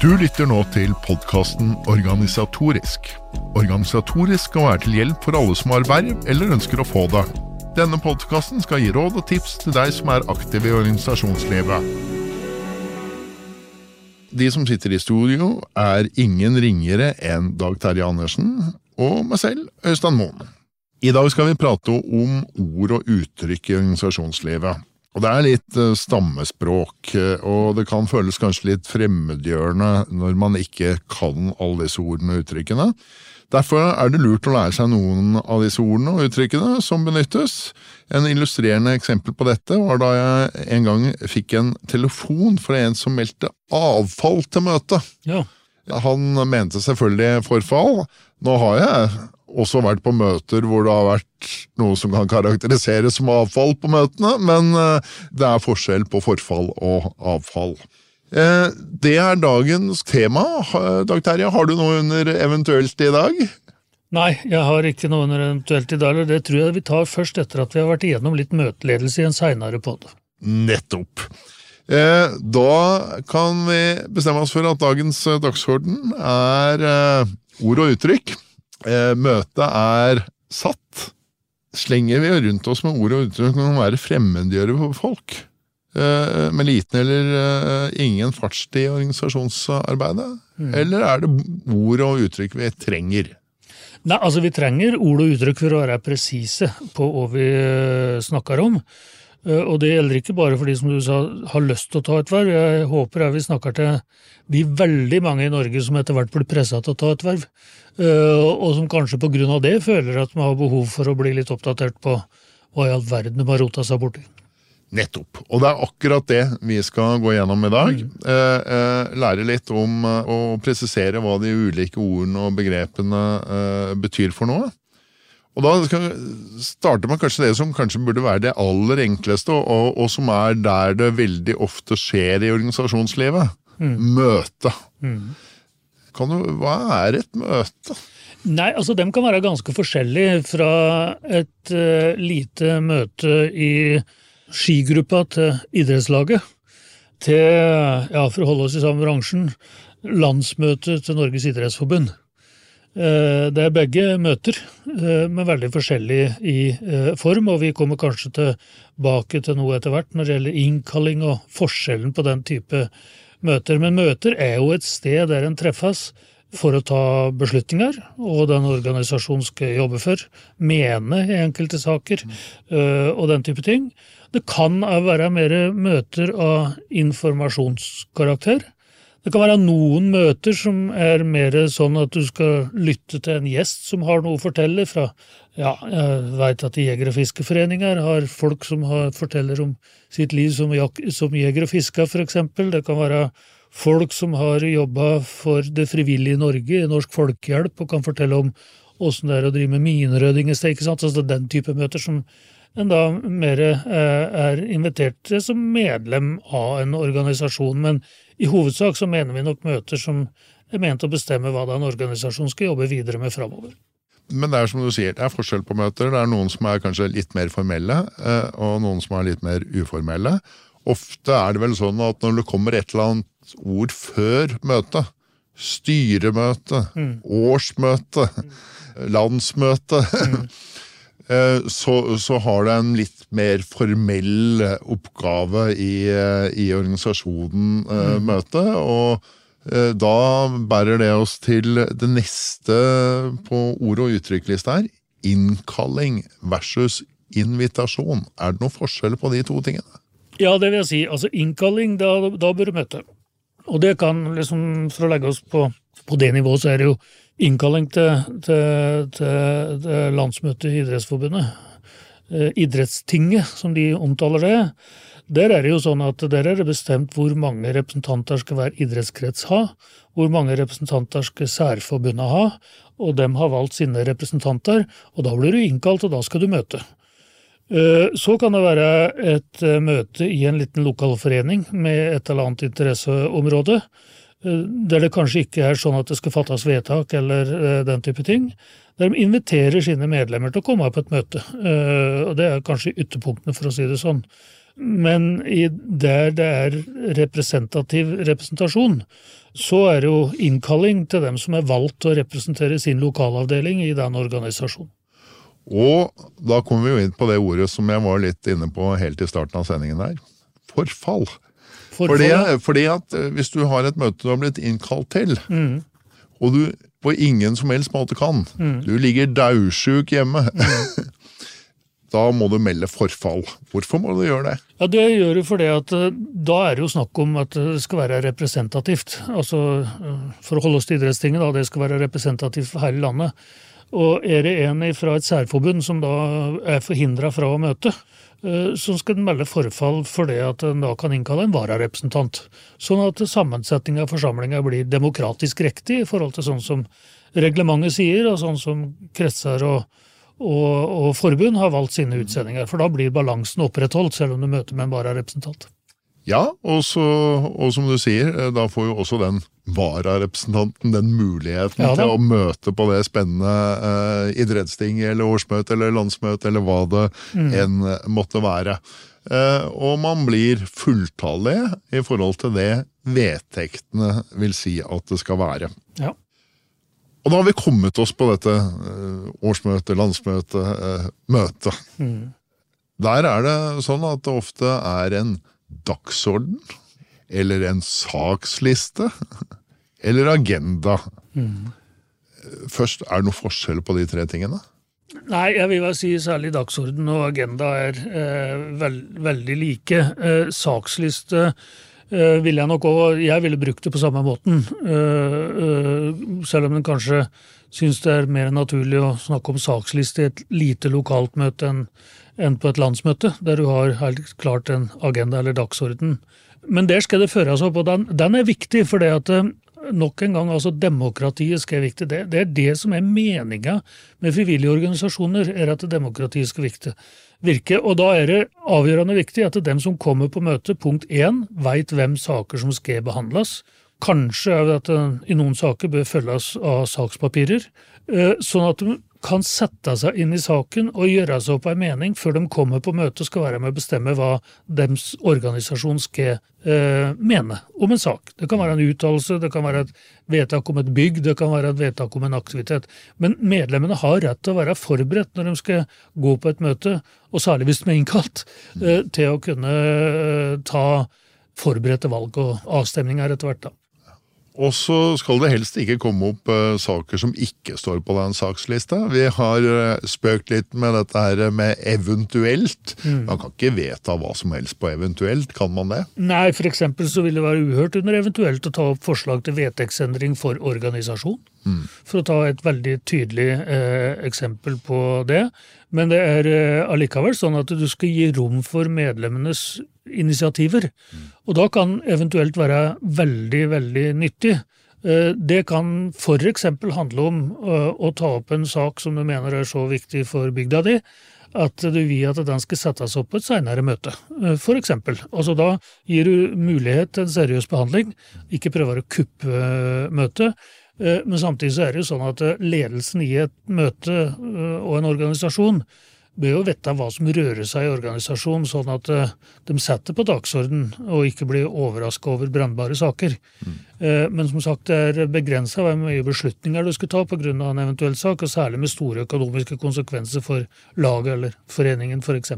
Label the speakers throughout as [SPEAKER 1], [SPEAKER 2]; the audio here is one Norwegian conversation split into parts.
[SPEAKER 1] Du lytter nå til podkasten Organisatorisk. Organisatorisk skal være til hjelp for alle som har verv eller ønsker å få det. Denne podkasten skal gi råd og tips til deg som er aktiv i organisasjonslivet. De som sitter i studio, er ingen ringere enn Dag Terje Andersen og meg selv, Øystein Moen. I dag skal vi prate om ord og uttrykk i organisasjonslivet. Og Det er litt eh, stammespråk, eh, og det kan føles kanskje litt fremmedgjørende når man ikke kan alle disse ordene og uttrykkene. Derfor er det lurt å lære seg noen av disse ordene og uttrykkene som benyttes. En illustrerende eksempel på dette var da jeg en gang fikk en telefon fra en som meldte avfall til møtet.
[SPEAKER 2] Ja.
[SPEAKER 1] Han mente selvfølgelig forfall. Nå har jeg også vært på møter hvor det har vært noe som kan karakteriseres som avfall på møtene, men eh, det er forskjell på forfall og avfall. Eh, Det er dagens tema. Dag Terje, har du noe under eventuelt i dag?
[SPEAKER 2] Nei, jeg har ikke noe under eventuelt i dag. og Det tror jeg vi tar først etter at vi har vært igjennom litt møteledelse i en seinere pod.
[SPEAKER 1] Nettopp. Eh, Da kan vi bestemme oss for at dagens dagsorden er ord og uttrykk. Eh, Møtet er satt. Slenger vi rundt oss med ord og uttrykk kan være fremmedgjøre for folk. Eh, Med liten eller eh, ingen fartstid i organisasjonsarbeidet? Eller er det ord og uttrykk vi trenger?
[SPEAKER 2] Nei, altså Vi trenger ord og uttrykk for å være presise på hva vi snakker om. Eh, Og det gjelder ikke bare for de som du sa har lyst til å ta et verv. Jeg håper jeg vi snakker til de veldig mange i Norge som etter hvert blir pressa til å ta et verv, eh, og som kanskje av det føler at de har behov for å bli litt oppdatert på hva i all verden de har rota seg borti.
[SPEAKER 1] Nettopp. Og det er akkurat det vi skal gå gjennom i dag. Eh, eh, lære litt om å presisere hva de ulike ordene og begrepene eh, betyr for noe. Og da starter man kanskje det som kanskje burde være det aller enkleste, og, og, som er der det veldig ofte skjer i organisasjonslivet. Møte. Kan du, hva er et møte?
[SPEAKER 2] Nei, altså dem kan være ganske forskjellige fra et uh, lite møte i skigruppa til idrettslaget, til, ja, for å holde oss i samme bransjen, landsmøtet til Norges idrettsforbund. Eh, Det er begge møter, eh, men veldig forskjellig i eh, form, og vi kommer kanskje tilbake til noe etter hvert når det gjelder innkalling og forskjellen på den type møter. Men møter er jo et sted der en treffes for å ta beslutninger, og den organisasjonen skal jobbe for, mene i enkelte saker, og den type ting. Det kan være mer møter av informasjonskarakter. Det kan være noen møter som er mer sånn at du skal lytte til en gjest som har noe å fortelle fra Ja, jeg veit at i Jeger- og fiskeforeninger har folk som har, forteller om sitt liv som, som jeger og fisker, eksempel. Det kan være folk som har jobba for det frivillige Norge, Norsk Folkehjelp, og kan fortelle om åssen det er å drive med minerydding i sted. Altså den type møter som en da mer eh, er invitert til som medlem av en organisasjon. Men i hovedsak så mener vi nok møter som er ment å bestemme hva da en organisasjon skal jobbe videre med framover.
[SPEAKER 1] Men det er som du sier, det er forskjell på møter. Det er noen som er kanskje litt mer formelle, eh, og noen som er litt mer uformelle. Ofte er det vel sånn at når det kommer et eller annet ord før møtet, styremøte, årsmøte, landsmøte, eh, så, så har det en litt mer formell oppgave i, eh, i organisasjonen mm. møte, og eh, da bærer det oss til det neste på ord- og uttrykklista her. Innkalling versus invitasjon. Er det noen forskjell på de to tingene?
[SPEAKER 2] Ja, det vil jeg si. Altså innkalling, da, da bør du møte. Og det kan liksom, for å legge oss på, på det nivået, så er det jo innkalling til, til, til, til landsmøtet i Idrettsforbundet. Eh, Idrettstinget, som de omtaler det. Der er det jo sånn at der er det bestemt hvor mange representanter skal hver idrettskrets ha, hvor mange representanter skal særforbundet ha, og dem har valgt sine representanter, og da blir du innkalt, og da skal du møte. Eh, Så kan det være et eh, møte i en liten lokalforening med et eller annet interesseområde, der det kanskje ikke er sånn at det skal fattes vedtak eller eh, den type ting. Der de inviterer sine medlemmer til å komme på et møte. Eh, Og det er kanskje ytterpunktene, for å si det sånn. Men der det er representativ representasjon, så er det jo innkalling til dem som er valgt til å representere sin lokalavdeling i den organisasjonen.
[SPEAKER 1] Og da kommer vi jo inn på det ordet som jeg var litt inne på helt i starten av sendingen der. Forfall. Fordi, fordi at eh, hvis du har et møte du har blitt innkalt til,
[SPEAKER 2] Mm.
[SPEAKER 1] og du på ingen som helst måte kan, du ligger daudsjuk hjemme, da må du melde forfall. Hvorfor må du gjøre det?
[SPEAKER 2] Ja, Det gjør du fordi at eh, da er det jo snakk om at det skal være representativt. Altså, eh, For å holde oss til idrettstinget, da, det skal være representativt for hele landet. Og er det en fra et særforbund som da er forhindra fra å møte, så skal den melde forfall fordi at en da kan innkalle en vararepresentant. Sånn at sammensetninga av forsamlinga blir demokratisk riktig i forhold til sånn som reglementet sier, og sånn som kretser og, og, og forbund har valgt sine utsendinger. For da blir balansen opprettholdt, selv om du møter med en vararepresentant.
[SPEAKER 1] Ja, og, så, og som du sier, eh, da får jo også den vararepresentanten den muligheten
[SPEAKER 2] Ja
[SPEAKER 1] til å møte på det spennende eh, idrettstinget eller årsmøte eller landsmøte eller hva det
[SPEAKER 2] Mm.
[SPEAKER 1] enn måtte være. Eh, og man blir fulltallig i forhold til det vedtektene vil si at det skal være.
[SPEAKER 2] Ja.
[SPEAKER 1] Og da har vi kommet oss på dette eh, årsmøte, landsmøte, eh, møte.
[SPEAKER 2] Mm.
[SPEAKER 1] Der er det sånn at det ofte er en dagsorden, eller en saksliste, eller agenda. Først, er det noe forskjell på de tre tingene?
[SPEAKER 2] Nei, jeg vil vel si særlig dagsorden og agenda er eh, veld, veldig like. Eh, saksliste eh, vil jeg nok òg Jeg ville brukt det på samme måten. Eh, eh, selv om en kanskje syns det er mer naturlig å snakke om saksliste i et lite lokalt møte enn på et landsmøte, der du har helt klart en agenda eller dagsorden. Men der skal det føres opp, og den, den er viktig, for det at eh, nok en gang, altså demokratiet skal være viktig. Det, det er det som er meninga med frivillige organisasjoner, er at demokratiet skal viktig, virke. Og da er det avgjørende viktig at dem som kommer på møtet, punkt én, veit hvem saker som skal behandles. Kanskje er det at det i noen saker bør følges av sakspapirer, eh, sånn at kan sette seg inn i saken og gjøre seg opp en mening før de kommer på møte og skal være med å bestemme hva deres organisasjon skal eh, mene om en sak. Det kan være en uttalelse, det kan være et vedtak om et bygg, det kan være et vedtak om en aktivitet. Men medlemmene har rett til å være forberedt når de skal gå på et møte, og særlig hvis de er innkalt, eh, til å kunne eh, ta forberedte valg og avstemninger etter hvert. da.
[SPEAKER 1] Og så skal det helst ikke komme opp uh, saker som ikke står på den sakslista. Vi har uh, spøkt litt med dette her med eventuelt. Man kan ikke vedta hva som helst på eventuelt, kan man det?
[SPEAKER 2] Nei, for eksempel så vil det være uhørt under eventuelt å ta opp forslag til vedtektsendring for organisasjon. For å ta et veldig tydelig uh, eksempel på det. Men det er allikevel sånn at du skal gi rom for medlemmenes initiativer. Og da kan eventuelt være veldig, veldig nyttig. Eh, Det kan f.eks. handle om eh, å ta opp en sak som du mener er så viktig for bygda di, at du vil at den skal settes opp på et senere møte, f.eks. for eksempel. Altså da gir du mulighet til en seriøs behandling, ikke prøver å kuppe eh, møtet. Eh, Men samtidig så er det jo sånn at eh, ledelsen i et møte eh, og en organisasjon bør jo vite hva som rører seg i organisasjonen, sånn at eh, de setter på dagsorden og ikke blir overraska over brennbare saker. Eh, Men som sagt, det er begrensa hvor mye beslutninger du skal ta pga. en eventuell sak, og særlig med store økonomiske konsekvenser for laget eller foreningen f.eks.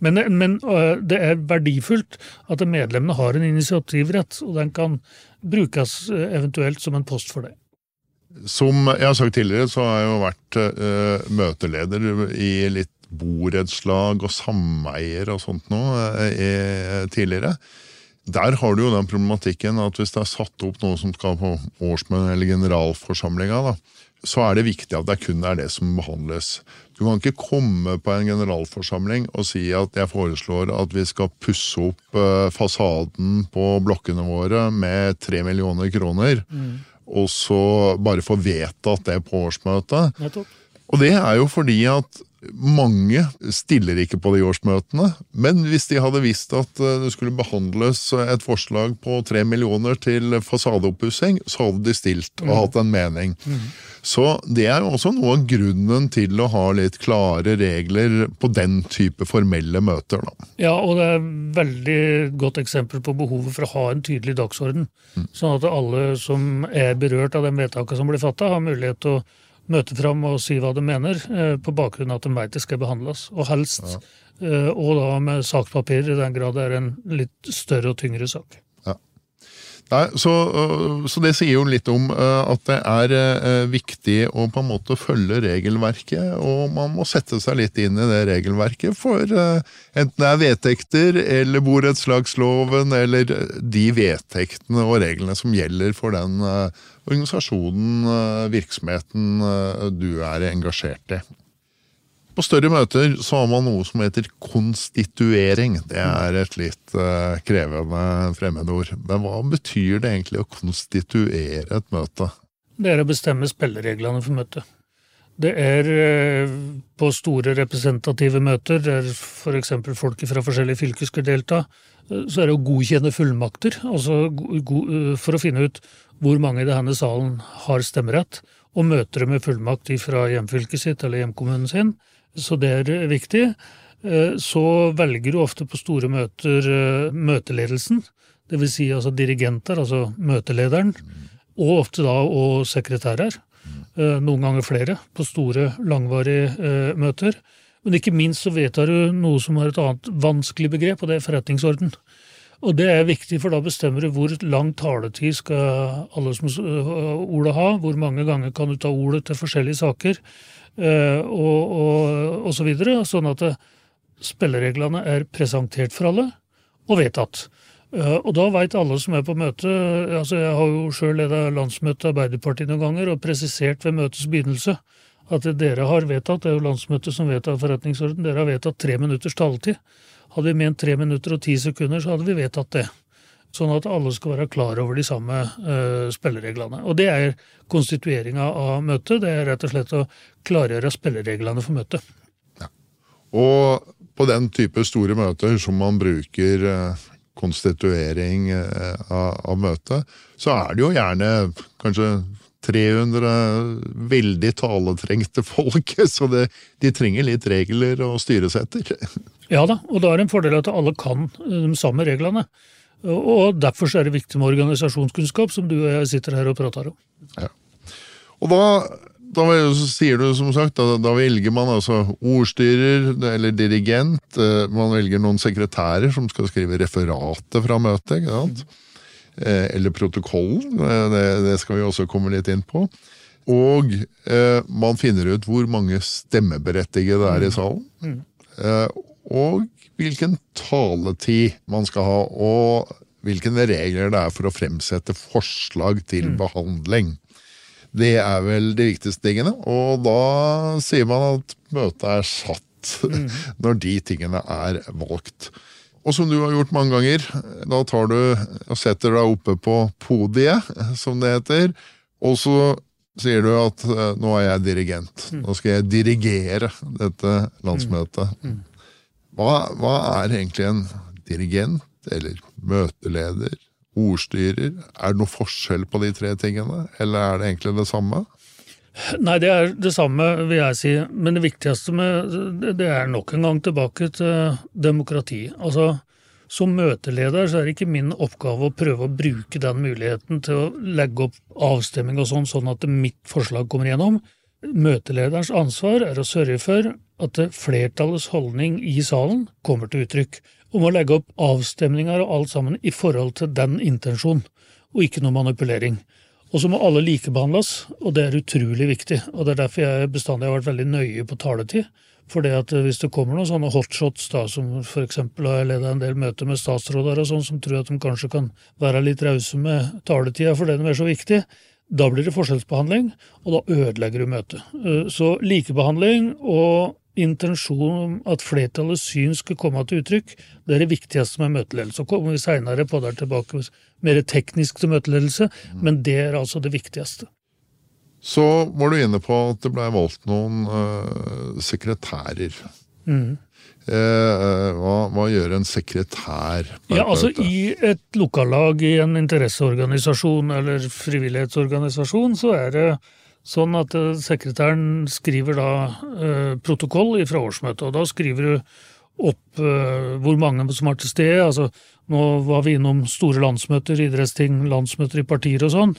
[SPEAKER 2] Men, men eh, det er verdifullt at medlemmene har en initiativrett, og den kan brukes eventuelt som en post for det.
[SPEAKER 1] Som jeg har sagt tidligere, så har jeg jo vært uh, møteleder i litt borettslag og sameier og sånt noe eh, tidligere. Der har du jo den problematikken at hvis det er satt opp noe som skal på årsmøtet eller generalforsamlinga, da, så er det viktig at det kun er det som behandles. Du kan ikke komme på en generalforsamling og si at jeg foreslår at vi skal pusse opp eh, fasaden på blokkene våre med tre millioner kroner, og så bare få vedtatt det på årsmøtet.
[SPEAKER 2] Nettopp.
[SPEAKER 1] Og det er jo fordi at mange stiller ikke på de årsmøtene, men hvis de hadde visst at eh, det skulle behandles et forslag på tre millioner til fasadeoppussing, så hadde de stilt og hatt en mening. Mm. Så det er jo også noe av grunnen til å ha litt klare regler på den type formelle møter. Da.
[SPEAKER 2] Ja, og det er et veldig godt eksempel på behovet for å ha en tydelig dagsorden. Mm. Sånn at alle som er berørt av den vedtaket som blir fatta, har mulighet til å møte fram og si hva de mener, eh, på bakgrunn av at de vet det skal behandles. Og helst, ja. Eh, og da med sakspapirer i den grad det er en litt større og tyngre sak.
[SPEAKER 1] Nei, så, øh, så, det sier jo litt om øh, at det er øh, viktig å på en måte følge regelverket, og man må sette seg litt inn i det regelverket for enten det er vedtekter eller borettslagsloven eller de vedtektene og reglene som gjelder for den organisasjonen, virksomheten du er engasjert i. På større møter så har man noe som heter konstituering. Det er et litt uh, krevende fremmedord. Men hva betyr det egentlig å konstituere et møte?
[SPEAKER 2] Det er å bestemme spillereglene for møtet. Det er uh, på store representative møter, der f.eks. Folk fra forskjellige fylker skal delta, uh, så er det å godkjenne fullmakter. Altså for å finne ut hvor mange i denne salen har stemmerett, og møter med fullmakt fra hjemfylket sitt eller hjemkommunen sin så det er viktig. Eh, så velger du ofte på store møter eh, møteledelsen, dvs. Si altså dirigenter, altså møtelederen, og ofte da og sekretærer. Eh, noen ganger flere på store, langvarige møter. Men ikke minst så vedtar du noe som har et annet vanskelig begrep, og det er forretningsorden. Og det er viktig, for da bestemmer du hvor lang taletid skal alle som ordet ha, hvor mange ganger kan du ta ordet til forskjellige saker. Eh, og, og, og så videre, sånn at eh, spillereglene er presentert for alle og vedtatt. Eh, og da veit alle som er på møtet altså Jeg har jo sjøl leda landsmøtet Arbeiderpartiet noen ganger og presisert ved møtets begynnelse at dere har vedtatt, det er jo landsmøtet som vedtar forretningsorden, dere har vedtatt tre minutters taletid. Hadde vi ment tre minutter og ti sekunder, så hadde vi vedtatt det. Sånn at alle skal være klar over de samme uh, spillereglene. Og det er konstitueringa av møtet. Det er rett og slett å klargjøre spillereglene for møtet. Ja.
[SPEAKER 1] Og på den type store møter som man bruker uh, konstituering uh, av, møtet, så er det jo gjerne kanskje 300 veldig taletrengte folk, så det, de trenger litt regler å styres etter.
[SPEAKER 2] Ja da, og da er det en fordel at alle kan de samme reglene. Og derfor er det viktig med organisasjonskunnskap, som du og jeg sitter her og prater om. Ja.
[SPEAKER 1] Og da, da, sier du som sagt, da, da, velger man altså ordstyrer eller dirigent. Eh, man velger noen sekretærer som skal skrive referatet fra møtet. ikke sant? Eh, eller protokollen. Eh, det, det, skal vi også komme litt inn på. Og eh, man finner ut hvor mange stemmeberettigede det er i salen. Mm. Eh, og hvilken taletid man skal ha, og hvilke regler det er for å fremsette forslag til mm. behandling. Det er vel de viktigste tingene, og da sier man at møtet er satt mm. når de tingene er valgt. Og som du har gjort mange ganger, da tar du og setter deg oppe på podiet, som det heter, og så sier du at eh, nå er jeg dirigent. Mm. Nå skal jeg dirigere dette landsmøtet. Mm. Hva, hva er egentlig en dirigent, eller møteleder, ordstyrer? Er det noe forskjell på de tre tingene, eller er det egentlig det samme?
[SPEAKER 2] Nei, det er det samme, vil jeg si. Men det viktigste med det er nok en gang tilbake til demokrati. Altså, som møteleder så er det ikke min oppgave å prøve å bruke den muligheten til å legge opp avstemning og sånn, sånn at mitt forslag kommer gjennom. Møtelederens ansvar er å sørge for at flertallets holdning i salen kommer til uttrykk, om å legge opp avstemninger og alt sammen i forhold til den intensjonen, og ikke noe manipulering. Og så må alle likebehandles, og det er utrolig viktig. og Det er derfor jeg bestandig har vært veldig nøye på taletid. For det at hvis det kommer noen sånne hotshots, da, som eksempel har jeg ledet en del møter med statsråder og sånn, som tror at de kanskje kan være litt rause med taletida fordi den er så viktig, da blir det forskjellsbehandling, og da ødelegger du møtet. Eh, så likebehandling og intensjon om at flertallets syn skal komme til uttrykk, det er det viktigste med møteledelse. Så kommer vi seinere på der tilbake mer teknisk til møteledelse, men det er altså det viktigste.
[SPEAKER 1] Så var du inne på at det blei valgt noen uh, sekretærer. Mm. Eh, hva, hva, gjør en sekretær?
[SPEAKER 2] Ja, altså I et lokallag i en interesseorganisasjon eller frivillighetsorganisasjon, så er det sånn at eh, sekretæren skriver da eh, protokoll fra årsmøtet. og Da skriver du opp eh, hvor mange som er til stede. altså Nå var vi innom store landsmøter, idrettsting, landsmøter i partier og sånn.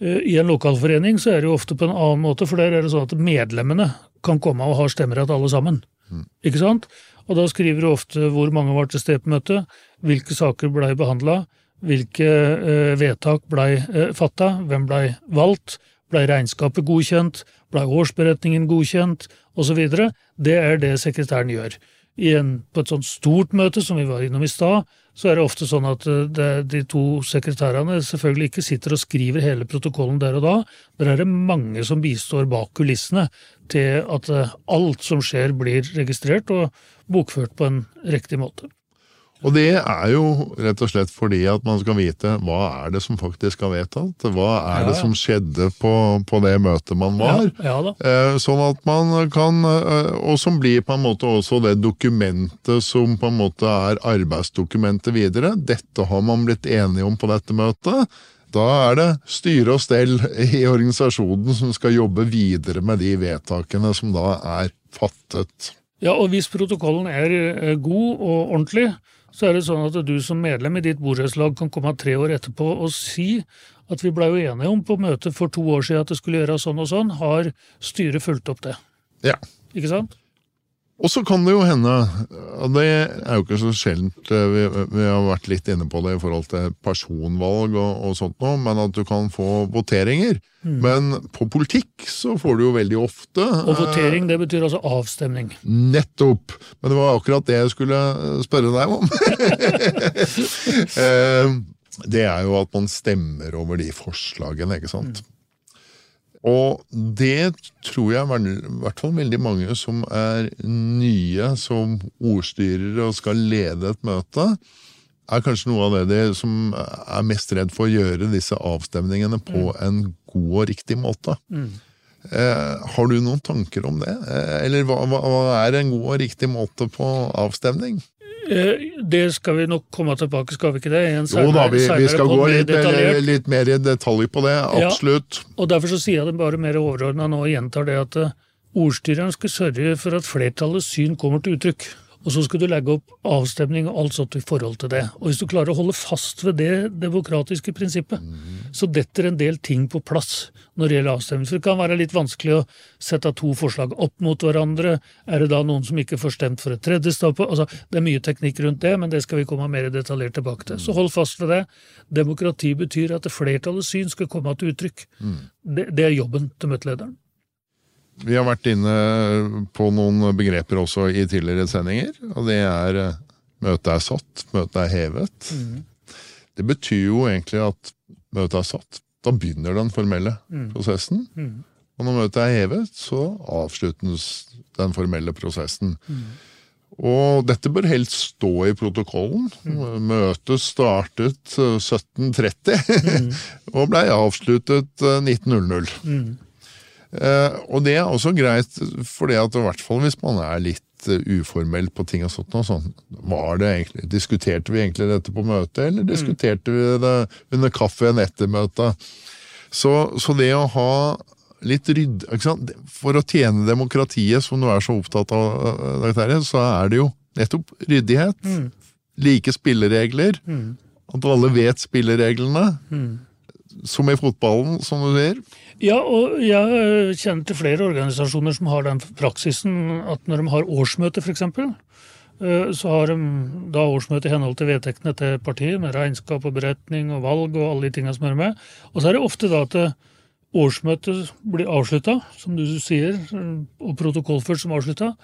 [SPEAKER 2] Eh, I en lokalforening så er det jo ofte på en annen måte, for der er det sånn at medlemmene kan komme og ha stemmerett alle sammen. Mm. Ikke sant? Og da skriver du ofte hvor mange var til stede på møtet, hvilke saker blei behandla, hvilke vedtak blei fatta, hvem blei valgt, blei regnskapet godkjent, blei årsberetningen godkjent, osv. Det er det sekretæren gjør. En, på et sånt stort møte som vi var innom i stad, så er det ofte sånn at eh, det, de to sekretærene selvfølgelig ikke sitter og skriver hele protokollen der og da. Der er det mange som bistår bak kulissene til at eh, alt som skjer blir registrert og bokført på en riktig måte.
[SPEAKER 1] Og det er jo rett og slett fordi at man skal vite hva er det som faktisk er vedtatt. Hva er ja, det som skjedde på, på, det møtet man var.
[SPEAKER 2] Ja, ja
[SPEAKER 1] eh, sånn at man kan eh, Og som blir på en måte også det dokumentet som på en måte er arbeidsdokumentet videre. Dette har man blitt enige om på dette møtet. Da er det styre og stell i organisasjonen som skal jobbe videre med de vedtakene som da er fattet.
[SPEAKER 2] Ja, og hvis protokollen er eh, god og ordentlig, så er det sånn at du som medlem i ditt borettslag kan komme tre år etterpå og si at vi blei jo enige om på møtet for to år siden at det skulle gjøres sånn og sånn. Har styret fulgt opp det?
[SPEAKER 1] Ja.
[SPEAKER 2] Ikke sant?
[SPEAKER 1] Og så kan det jo hende, og det er jo ikke så sjeldent, eh, vi, vi, har vært litt inne på det i forhold til personvalg og, og sånt noe, men at du kan få voteringer. Mm. Men på politikk så får du jo veldig ofte
[SPEAKER 2] Og votering, det betyr altså avstemning?
[SPEAKER 1] Nettopp! Men det var akkurat det jeg skulle spørre deg om. Eh, det er jo at man stemmer over de forslagene, ikke sant. Mm. Og det tror jeg i hvert fall veldig mange som er nye som ordstyrere og skal lede et møte, er kanskje noe av det de som er mest redd for å gjøre disse avstemningene på mm. en god og riktig måte. Mm. Eh, har du noen tanker om det? Eh, eller hva, hva, er en god og riktig måte på avstemning?
[SPEAKER 2] Eh, det skal vi nok komme tilbake, skal vi ikke det?
[SPEAKER 1] Senere, jo da, vi, vi skal gå litt, litt, mer i detalj på det. Absolutt.
[SPEAKER 2] Ja, og Derfor så sier jeg det bare mer overordna nå og gjentar det at eh, ordstyreren skal sørge for at flertallets syn kommer til uttrykk. Og så skal du legge opp avstemning og alt sånt i forhold til det. Og hvis du klarer å holde fast ved det demokratiske prinsippet, mm. så detter en del ting på plass når det gjelder avstemning. For det kan være litt vanskelig å sette to forslag opp mot hverandre. Er det da noen som ikke får stemt for et tredje stopp? Altså, det er mye teknikk rundt det, men det skal vi komme mer detaljert tilbake til. Så hold fast ved det. Demokrati betyr at flertallets syn skal komme til uttrykk. Mm. Det, det er jobben til møtelederen.
[SPEAKER 1] Vi har vært inne på noen begreper også i tidligere sendinger. Og det er eh, møtet er satt, møtet er hevet. Mm. Det betyr jo egentlig at møtet er satt. Da begynner den formelle mm. prosessen. Mm. Og når møtet er hevet, så avsluttes den formelle prosessen. Mm. Og dette bør helst stå i protokollen. Mm. Møtet startet 1730 eh, mm. og blei avsluttet 1900. Mm. Eh, og det er også greit, fordi at i hvert fall hvis man er litt uh, uformell på ting og sånt, og sånn, var det egentlig, Diskuterte vi egentlig dette på møtet, eller mm. diskuterte vi det under kaffen etter møtet? Så, så, det å ha litt rydd For å tjene demokratiet, som du er så opptatt av, Terje, så er det jo nettopp ryddighet. Mm. Like spilleregler. Mm. At alle vet spillereglene. Mm. Som i fotballen, som du sier.
[SPEAKER 2] Ja, og jeg kjenner til flere organisasjoner som har den praksisen at når de har årsmøte, f.eks., eh, så har de da årsmøte i henhold til vedtektene til partiet, med regnskap og beretning og valg og alle de tingene som hører med. Og så er det ofte da at eh, årsmøtet blir avslutta, som du sier, og protokollført som avslutta.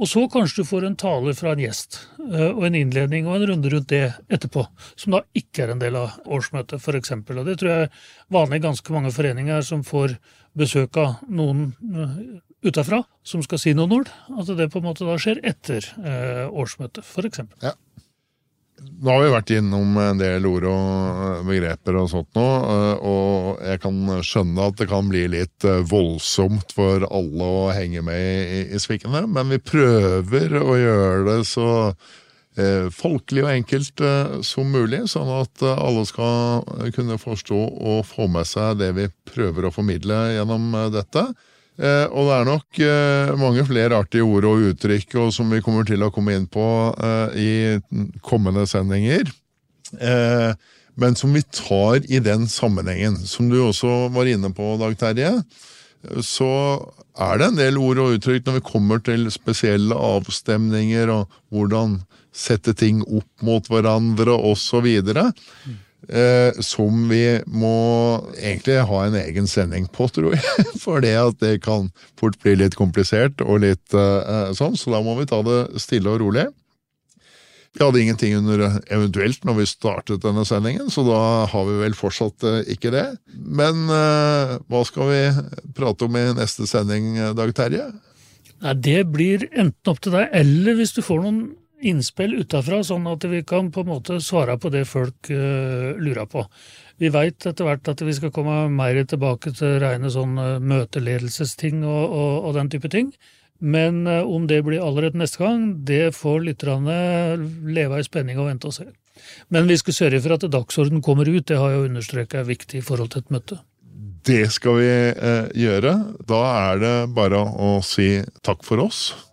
[SPEAKER 2] Og så kanskje du får en tale fra en gjest, eh, og en innledning og en runde rundt det etterpå, som da ikke er en del av årsmøtet, f.eks. Og det tror jeg er vanlig ganske mange foreninger som får besøk av noen eh, utafra som skal si noen ord. At det på en måte da skjer etter eh, årsmøtet, f.eks.
[SPEAKER 1] Ja. Nå har vi vært innom en del ord og begreper og sånt nå, eh, og jeg kan skjønne at det kan bli litt eh, voldsomt for alle å henge med i, i svikene, men vi prøver å gjøre det så eh, folkelig og enkelt eh, som mulig, sånn at eh, alle skal kunne forstå og få med seg det vi prøver å formidle gjennom eh, dette. Eh, og det er nok eh, mange flere artige ord og uttrykk og som vi kommer til å komme inn på eh, i kommende sendinger. Eh, men som vi tar i den sammenhengen. Som du også var inne på, Dag Terje, så er det en del ord og uttrykk når vi kommer til spesielle avstemninger og hvordan sette ting opp mot hverandre osv. Eh, som vi må egentlig ha en egen sending på, tror jeg. For det at det kan fort bli litt komplisert og litt eh, sånn, så da må vi ta det stille og rolig. Vi hadde ingenting under eventuelt når vi startet denne sendingen, så da har vi vel fortsatt eh, ikke det. Men eh, hva skal vi prate om i neste sending, Dag Terje?
[SPEAKER 2] Nei, Det blir enten opp til deg, eller hvis du får noen innspill utafra, sånn at vi kan på en måte svare på det folk uh, lurer på. Vi veit etter hvert at vi skal komme mer tilbake til rene sånn uh, møteledelsesting og, og, og, den type ting. Men uh, om det blir allerede neste gang, det får lytterne leve i spenning og vente og se. Men vi skal sørge for at dagsorden kommer ut, det har jeg understreket er viktig i forhold til et møte.
[SPEAKER 1] Det skal vi gjøre. Da er det bare å si takk for oss.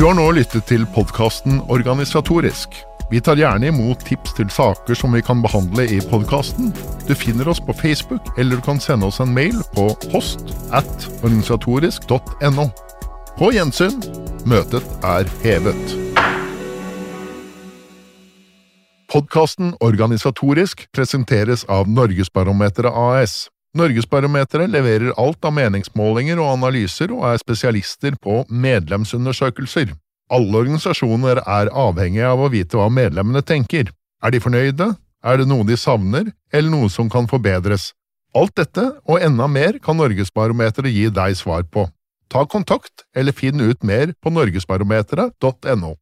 [SPEAKER 1] Du har nå lyttet til podkasten Organisatorisk. Vi tar gjerne imot tips til saker som vi kan behandle i podkasten. Du finner oss på Facebook, eller du kan sende oss en mail på post at organisatorisk.no. På gjensyn. Møtet er hevet. Podkasten Organisatorisk presenteres av Norgesbarometeret AS. Norgesbarometeret leverer alt av meningsmålinger og analyser og er spesialister på medlemsundersøkelser. Alle organisasjoner er avhengige av å vite hva medlemmene tenker. Er de fornøyde? Er det noe de savner, eller noe som kan forbedres? Alt dette, og enda mer, kan Norgesbarometeret gi deg svar på. Ta kontakt, eller finn ut mer på norgesbarometeret.no.